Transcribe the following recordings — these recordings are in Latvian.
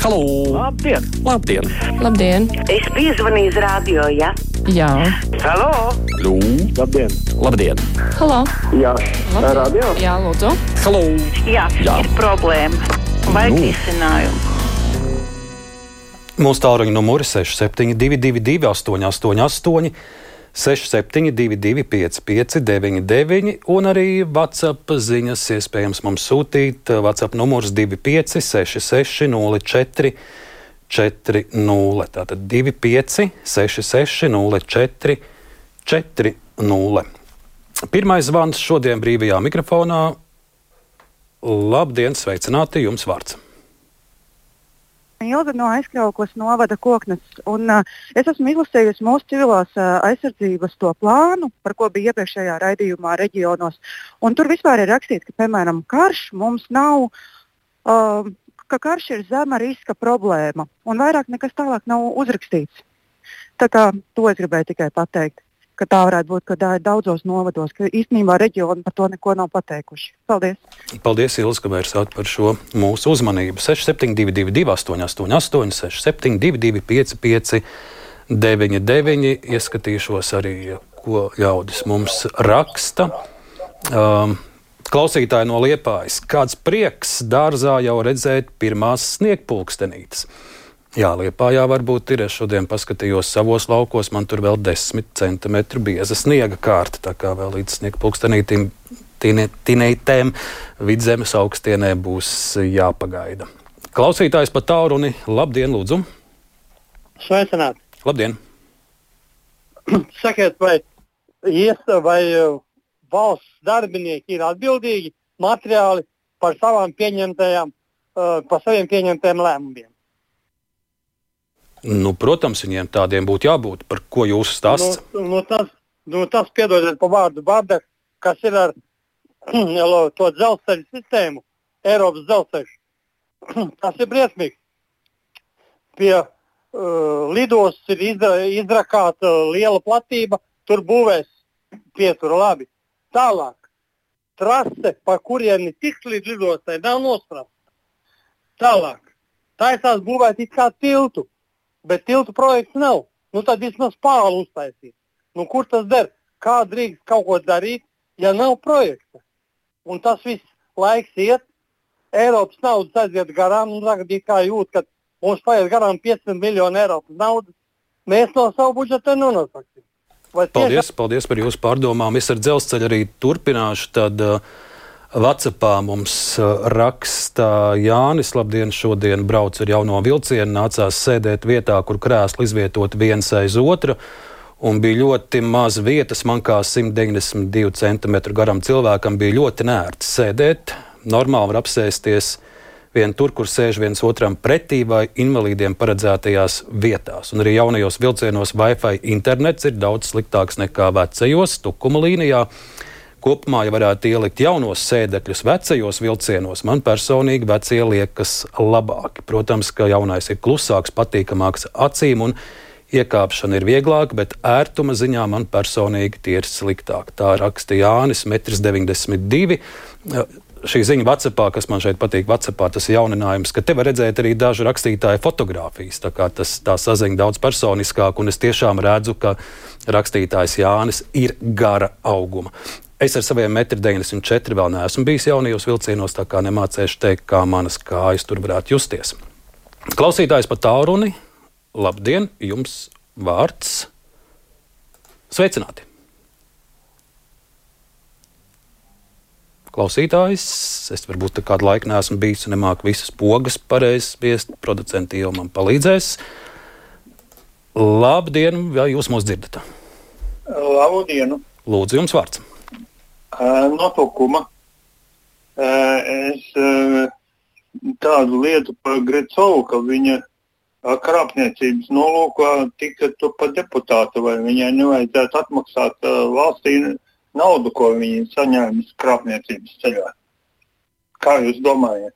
Halo! Labdien! Labdien! Labdien! Es piezvanīju uz radio, ja? Jā. Halo! Lū! Labdien! Labdien! Halo! Jā, Labdien. radio? Jā, lūdzu! Halo! Jā, Jā. ir problēma. Vajag Nu. risinājumu. Mūsu tālruņa numuri 6722, 888, 672, 559, un arī WhatsApp ziņas iespējams mums sūtīt. WhatsApp numurs 25, 66, 04, 40. Tātad 25, 66, 04, 40. Pirmais zvans šodien brīvajā mikrofonā. Labdien, sveicināti, jums vārds! Ilga no aizkrauklas novada koknes. Un, uh, es esmu izlasījusi mūsu civilās uh, aizsardzības to plānu, par ko bija iepriekšējā raidījumā reģionos. Un tur vispār ir rakstīts, ka, piemēram, karš mums nav, uh, ka karš ir zema riska problēma. Un vairāk nekas tālāk nav uzrakstīts. Tā kā to es gribēju tikai pateikt. Ka Tā varētu būt, ka tā ir daudzos novados, ka īstenībā reģioni par to neko nav pateikuši. Paldies! Paldies, Ilga, ka vērsāt par šo mūsu uzmanību. 6722, 888, 672, 55, 99. Ieskatīšos arī, ko ļaudis mums raksta. Um, klausītāji no Liepājas, kāds prieks dārzā jau redzēt pirmās sniegpulkstenītes. Jā, Liepājā varbūt ir. Es šodien paskatījos savos laukos, man tur vēl 10 centimetru bieza sniega kārta. Tā kā vēl līdz sniega pulkstenītīm, tinētēm vidzemes augstienē būs jāpagaida. Klausītājs pa tālruni, labdien, lūdzu! Sveicināti! Labdien! Sakiet, vai, ies, vai uh, valsts darbinieki ir atbildīgi materiāli par, savām pieņemtajām, uh, par saviem pieņemtajiem lēmumiem? Nu, protams, viņiem tādiem būtu jābūt. Par ko jūs stāstāt? Nu, nu, tas, nu, tas piedodiet pa vārdu Bārda, kas ir ar to dzelzceļa sistēmu, Eiropas dzelzceļš. tas ir briesmīgi. Pie uh, lidostas ir izdra, izrakāta liela platība, tur būvēs pietura labi. Tālāk, trase, pa kurieni tiks līdz lidostai, nav nosprāsta. Tālāk, taisās būvēt it kā tiltu, bet tiltu projekts nav. Nu, tad vismaz pālu uztaisīt. Nu, kur tas der? Kā drīkst kaut ko darīt, ja nav projekta? Un tas viss laiks iet, Eiropas naudas aiziet garām, un tagad ir kā jūt, ka mums paiet garām 500 miljonu Eiropas naudas. Mēs no savu budžetu nenosaksim. Vai Paldies, paldies par jūsu pārdomām. Es ar dzelzceļu arī turpināšu. Tad, uh, Vācijā mums uh, raksta Jānis. Labdien, šodien braucu ar jauno vilcienu. Nācās sēdēt vietā, kur krēsli izvietot viens aiz otra. Un bija ļoti maz vietas. Man kā 192 cm garam cilvēkam bija ļoti nērti sēdēt. Normāli var apsēsties vien tur, kur sēž viens otram pretī vai invalīdiem paredzētajās vietās. Un arī jaunajos vilcienos Wi-Fi internets ir daudz sliktāks nekā vecajos, tukuma līnijā. Kopumā, ja varētu ielikt jaunos sēdekļus vecajos vilcienos, man personīgi vecie liekas labāki. Protams, ka jaunais ir klusāks, patīkamāks acīm un iekāpšana ir vieglāka, bet ērtuma ziņā man personīgi tie ir sliktāk. Tā raksta Jānis, 1,92 m šī ziņa Vācijā, kas man šeit patīk, Vācijā tas jauninājums, ka te var redzēt arī dažu rakstītāju fotografijas. Tā kā tas tā saziņa daudz personiskāk, un es tiešām redzu, ka rakstītājs Jānis ir gara auguma. Es ar saviem 1,94 m vēl neesmu bijis jaunajos vilcienos, tā kā nemācīšu teikt, kā manas kājas tur varētu justies. Klausītājs pa tālruni, labdien, jums vārds. Sveicināti! klausītājs. Es varbūt kādu laiku neesmu bijis un nemāku visas pogas pareizi spiest. Producenti jau man palīdzēs. Labdien, vai jūs mūs dzirdat? Labdien! Lūdzu, jums vārds. No tukuma. Uh, es tādu lietu par Grecovu, ka viņa krāpniecības nolūkā tika par deputātu, vai viņai nevajadzētu atmaksāt valstī naudu, ko viņi saņēma krāpniecības ceļā. Kā jūs domājat?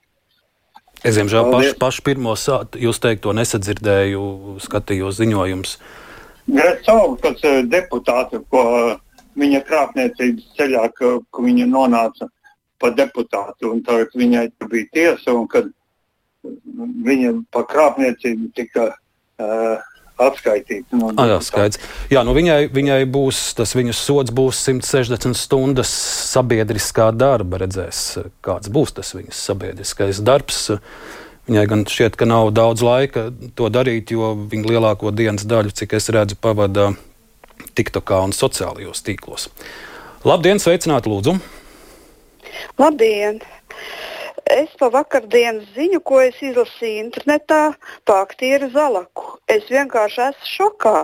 Es, diemžēl, pašu, pašu pirmo jūs teikto nesadzirdēju, skatījos ziņojumus. Grecovs, kas ir deputāts, ko viņa krāpniecības ceļā, ka, ka viņa nonāca par deputātu, un tagad viņai bija tiesa, un kad viņa par krāpniecību tika uh, atskaitīta. No ah, jā, skaidrs. Jā, nu viņai, viņai būs, tas viņas sods būs 160 stundas sabiedriskā darba. Redzēs, kāds būs tas viņas sabiedriskais darbs. Viņai gan šķiet, ka nav daudz laika to darīt, jo viņa lielāko dienas daļu, cik es redzu, pavada TikTokā un sociālajos tīklos. Labdien, sveicināti, lūdzu! Labdien! Es pa vakardienas ziņu, ko es izlasīju internetā, pārtīru zalaku. Es vienkārši esmu šokā.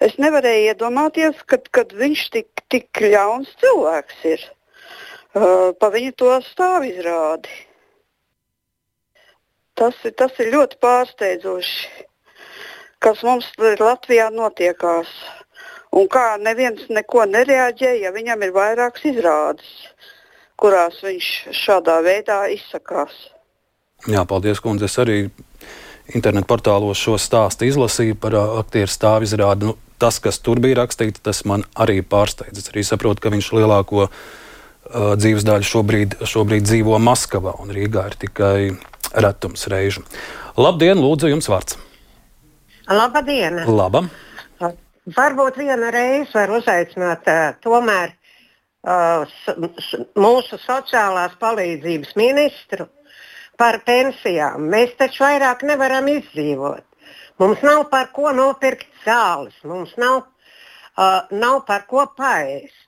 Es nevarēju iedomāties, kad, kad viņš tik, tik ļauns cilvēks ir. Uh, pa viņu to stāv izrādi. Tas, tas ir ļoti pārsteidzoši, kas mums Latvijā notiekās. Un kā neviens neko nereaģē, ja viņam ir vairākas izrādes kurās viņš šādā veidā izsakās. Jā, paldies, kundze. Es arī internetu portālos šo stāstu izlasīju par aktieru stāvu izrādi. Nu, tas, kas tur bija rakstīts, tas man arī pārsteidz. Es arī saprotu, ka viņš lielāko uh, dzīves daļu šobrīd, šobrīd dzīvo Maskavā, un Rīgā ir tikai retums reižu. Labdien, lūdzu, jums vārds! Labdien! Laba! Varbūt viena reize var uzaicināt uh, tomēr Uh, mūsu sociālās palīdzības ministru par pensijām. Mēs taču vairāk nevaram izdzīvot. Mums nav par ko nopirkt zāles, mums nav, uh, nav par ko paēst.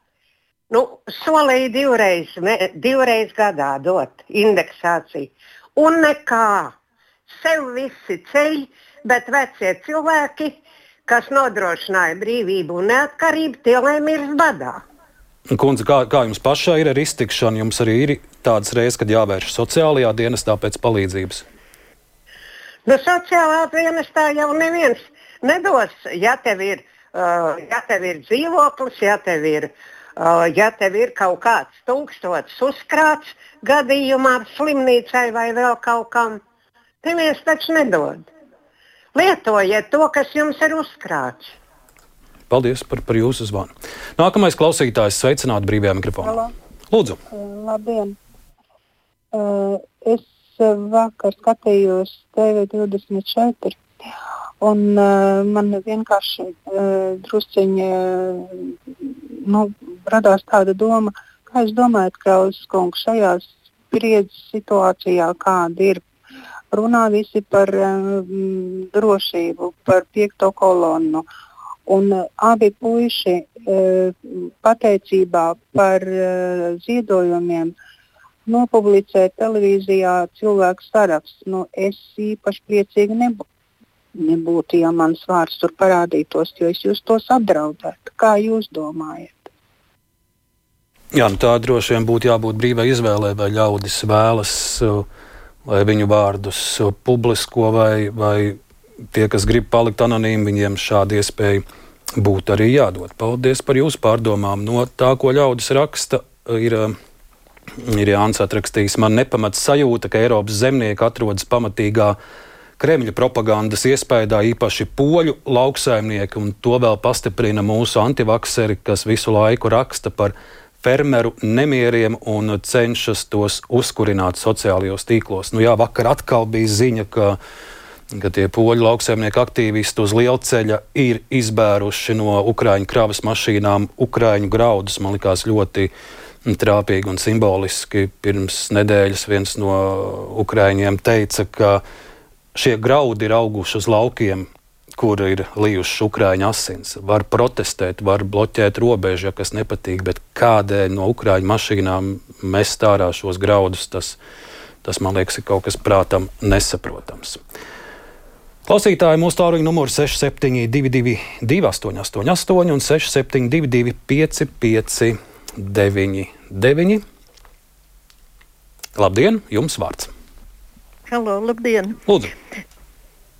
Nu, solīja divreiz, ne, divreiz gadā dot indeksāciju. Un nekā. Sev visi ceļi, bet vecie cilvēki, kas nodrošināja brīvību un neatkarību, tie lai mirst badā. Kundze, kā, kā jums pašai ir ar iztikšanu? Jums arī ir tādas reizes, kad jāvērš sociālajā dienestā pēc palīdzības? Nu, sociālā dienestā jau neviens nedos, ja tev ir, uh, ja tev ir dzīvoklis, ja tev ir, uh, ja tev ir kaut kāds tūkstots uzkrāts gadījumā slimnīcai vai vēl kaut kam. Neviens taču nedod. Lietojiet to, kas jums ir uzkrāts. Paldies par, par jūsu zvanu. Nākamais klausītājs sveicināt brīvajā mikrofonā. Halo. Lūdzu. Uh, labdien. Uh, es vakar skatījos TV24. Un uh, man vienkārši uh, drusciņi uh, nu, radās tāda doma, kā jūs domājat, Krausas kungs, šajā spriedzes situācijā, kāda ir. Runā visi par uh, drošību, par piekto kolonnu. Uh, Un uh, abi puiši uh, pateicībā par uh, ziedojumiem nopublicē televīzijā cilvēku sarakstu. Nu, es īpaši priecīgi nebūtu. Nebūtu, ja mans vārds tur parādītos, jo es jūs tos apdraudētu. Kā jūs domājat? Jā, nu tā droši vien būtu jābūt brīvai izvēlei, vai ļaudis vēlas, lai viņu vārdus publisko, vai, vai tie, kas grib palikt anonīmi, viņiem šāda iespēja būtu arī jādod. Paldies par jūsu pārdomām. No tā, ko ļaudis raksta, ir, ir Jānis atrakstījis, man nepamat sajūta, ka Eiropas zemnieki atrodas pamatīgā Kremļa propagandas iespējā, īpaši poļu lauksaimnieki, un to vēl pastiprina mūsu antivakseri, kas visu laiku raksta par fermeru nemieriem un cenšas tos uzkurināt sociālajos tīklos. Nu jā, vakar atkal bija ziņa, ka ka tie poļu lauksaimnieku aktīvisti uz lielceļa ir izbēruši no Ukrāņu kravas mašīnām Ukrāņu graudus. Man liekas, ļoti trāpīgi un simboliski. Pirms nedēļas viens no Ukrāņiem teica, ka šie graudi ir auguši uz laukiem, kur ir lījušas Ukrāņu asins. Var protestēt, var bloķēt robežu, ja kas nepatīk, bet kādēļ no Ukrāņu mašīnām mest ārā šos graudus, tas, tas man liekas, ir kaut kas prātam nesaprotams. Klausītāji mūsu tālruņa numurs 6722, 888, un 672, 559, Labdien, jums vārds! Halo, labdien! Lūdzu!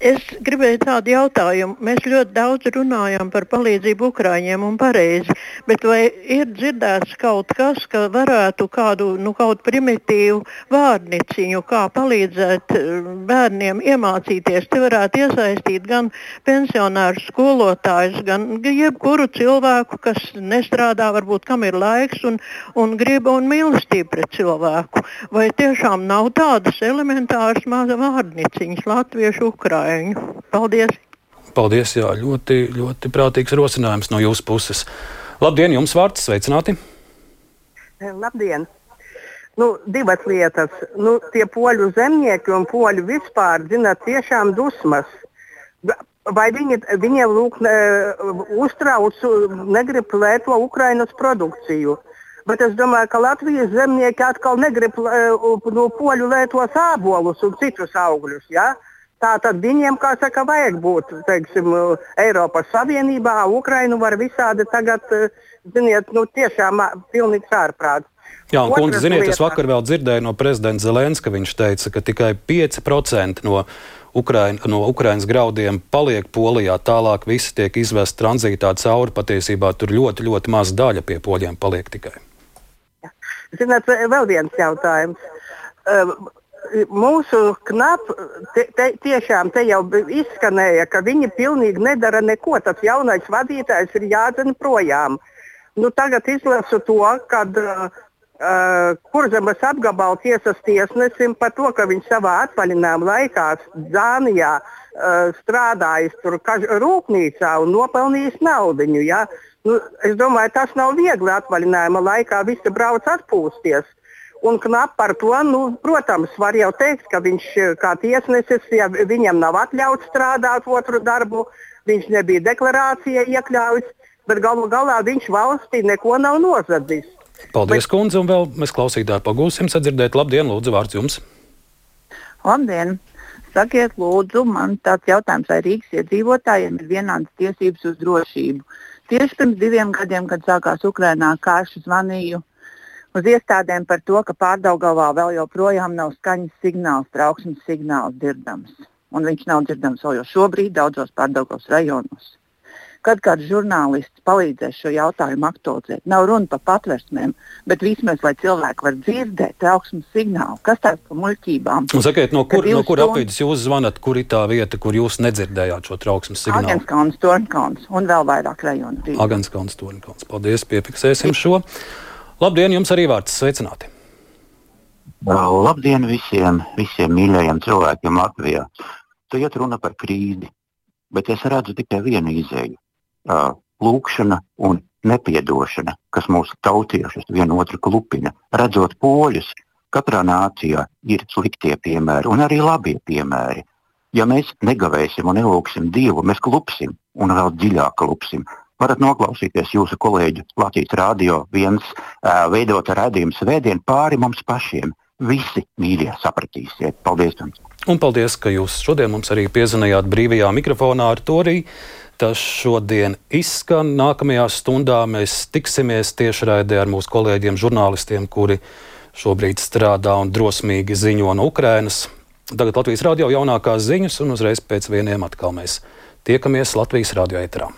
Es gribēju tādu jautājumu. Mēs ļoti daudz runājam par palīdzību Ukrāņiem un pareizi, Bet vai ir dzirdēts kaut kas, ka varētu kādu nu, kaut primitīvu vārniciņu, kā palīdzēt eh, bērniem iemācīties? Te varētu iesaistīt gan pensionārus, skolotājus, gan jebkuru cilvēku, kas nestrādā, varbūt kam ir laiks un, un grib un mīlestība pret cilvēku. Vai tiešām nav tādas elementāras vārniciņas latviešu, ukraiņu? Paldies! Paldies, jā, ļoti, ļoti prātīgs rosinājums no jūsu puses. Labdien, jums vārds, sveicināti! Eh, labdien! Nu, divas lietas. Nu, tie poļu zemnieki un poļi vispār zina tiešām dusmas. Vai viņi, viņiem lūk, ne, uztrauc, negrib lēto Ukrainas produkciju? Bet es domāju, ka Latvijas zemnieki atkal negrib no poļu lētos ābolus un citus augļus. Ja? Uh, Tātad viņiem, kā saka, vajag būt teiksim, Eiropas Savienībā, Ukrainu var visādi tagad, ziniet, nu tiešām pilnīgs ārprāts. Jā, un, kundze, ziniet, lieta. es vakar vēl dzirdēju no prezidenta Zelenska, viņš teica, ka tikai 5% no, Ukraina, no Ukrainas graudiem paliek Polijā, tālāk visi tiek izvest tranzītā cauri, patiesībā tur ļoti, ļoti maz daļa pie poļiem paliek tikai. Ziniet, vēl viens jautājums mūsu knap, te, te, tiešām te jau izskanēja, ka viņi pilnīgi nedara neko. Tas jaunais vadītājs ir jādzen projām. Nu, tagad izlasu to, kad uh, Kurzemes apgabala tiesas tiesnesim par to, ka viņš savā atvaļinājuma laikā Dānijā uh, strādājis tur rūpnīcā un nopelnījis naudu. Ja? Nu, es domāju, tas nav viegli atvaļinājuma laikā. Visi brauc atpūsties. Un knap par to, nu, protams, var jau teikt, ka viņš kā tiesnesis, ja viņam nav atļauts strādāt otru darbu, viņš nebija deklarācijā iekļauts, bet galu galā viņš valstī neko nav nozadzis. Paldies, bet... kundze, un vēl mēs klausītāji pagūsim sadzirdēt. Labdien, lūdzu, vārds jums! Labdien! Sakiet, lūdzu, man tāds jautājums, vai Rīgas iedzīvotājiem ir vienādas tiesības uz drošību. Tieši pirms diviem gadiem, kad sākās Ukrainā karš, zvanīju uz iestādēm par to, ka pārdaugavā vēl joprojām nav skaņas signāls, trauksmes signāls dzirdams. Un viņš nav dzirdams vēl šobrīd daudzos pārdaugavas rajonos. Kad kāds žurnālists palīdzēs šo jautājumu aktualizēt, nav runa par patversmēm, bet vismaz lai cilvēki var dzirdēt trauksmes signālu, kas tāds par muļķībām. Un sakiet, no kur, no kur apvidus jūs zvanat, kur ir tā vieta, kur jūs nedzirdējāt šo trauksmes signālu? Agenskalns, Tornkalns un vēl vairāk rajonu. Agenskalns, Tornkalns. Paldies, piefiksēsim šo. Labdien, jums arī vārds sveicināti! Labdien visiem, visiem mīļajiem cilvēkiem Latvijā. Te iet runa par krīzi, bet es redzu tikai vienu izēju. Lūkšana un nepiedošana, kas mūsu tautiešus vienotru klupina. Redzot poļus, katrā nācijā ir sliktie piemēri un arī labie piemēri. Ja mēs negavēsim un nelūksim Dievu, mēs klupsim un vēl dziļāk klupsim varat noklausīties jūsu kolēģu Latvijas Rādio viens uh, veidota redzējuma svētdienu pāri mums pašiem. Visi mīļie sapratīsiet. Paldies jums! Un paldies, ka jūs šodien mums arī piezvanījāt brīvajā mikrofonā ar to arī. Tas šodien izskan. Nākamajā stundā mēs tiksimies tiešraidē ar mūsu kolēģiem, žurnālistiem, kuri šobrīd strādā un drosmīgi ziņo no Ukrainas. Tagad Latvijas radio jaunākās ziņas, un uzreiz pēc vieniem atkal mēs tiekamies Latvijas radio eterā.